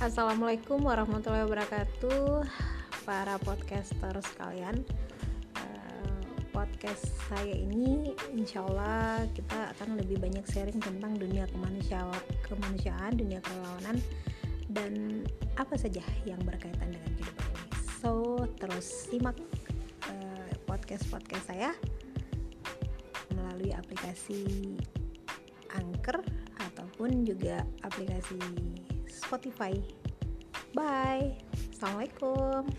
Assalamualaikum warahmatullahi wabarakatuh Para podcaster sekalian. Uh, Podcast saya ini insya Allah kita akan lebih banyak sharing tentang dunia kemanusiaan, dunia kerelawanan Dan apa saja yang berkaitan dengan kehidupan ini. So terus simak uh, podcast-podcast saya Melalui aplikasi Anchor ataupun juga aplikasi Spotify. Bye. Assalamualaikum.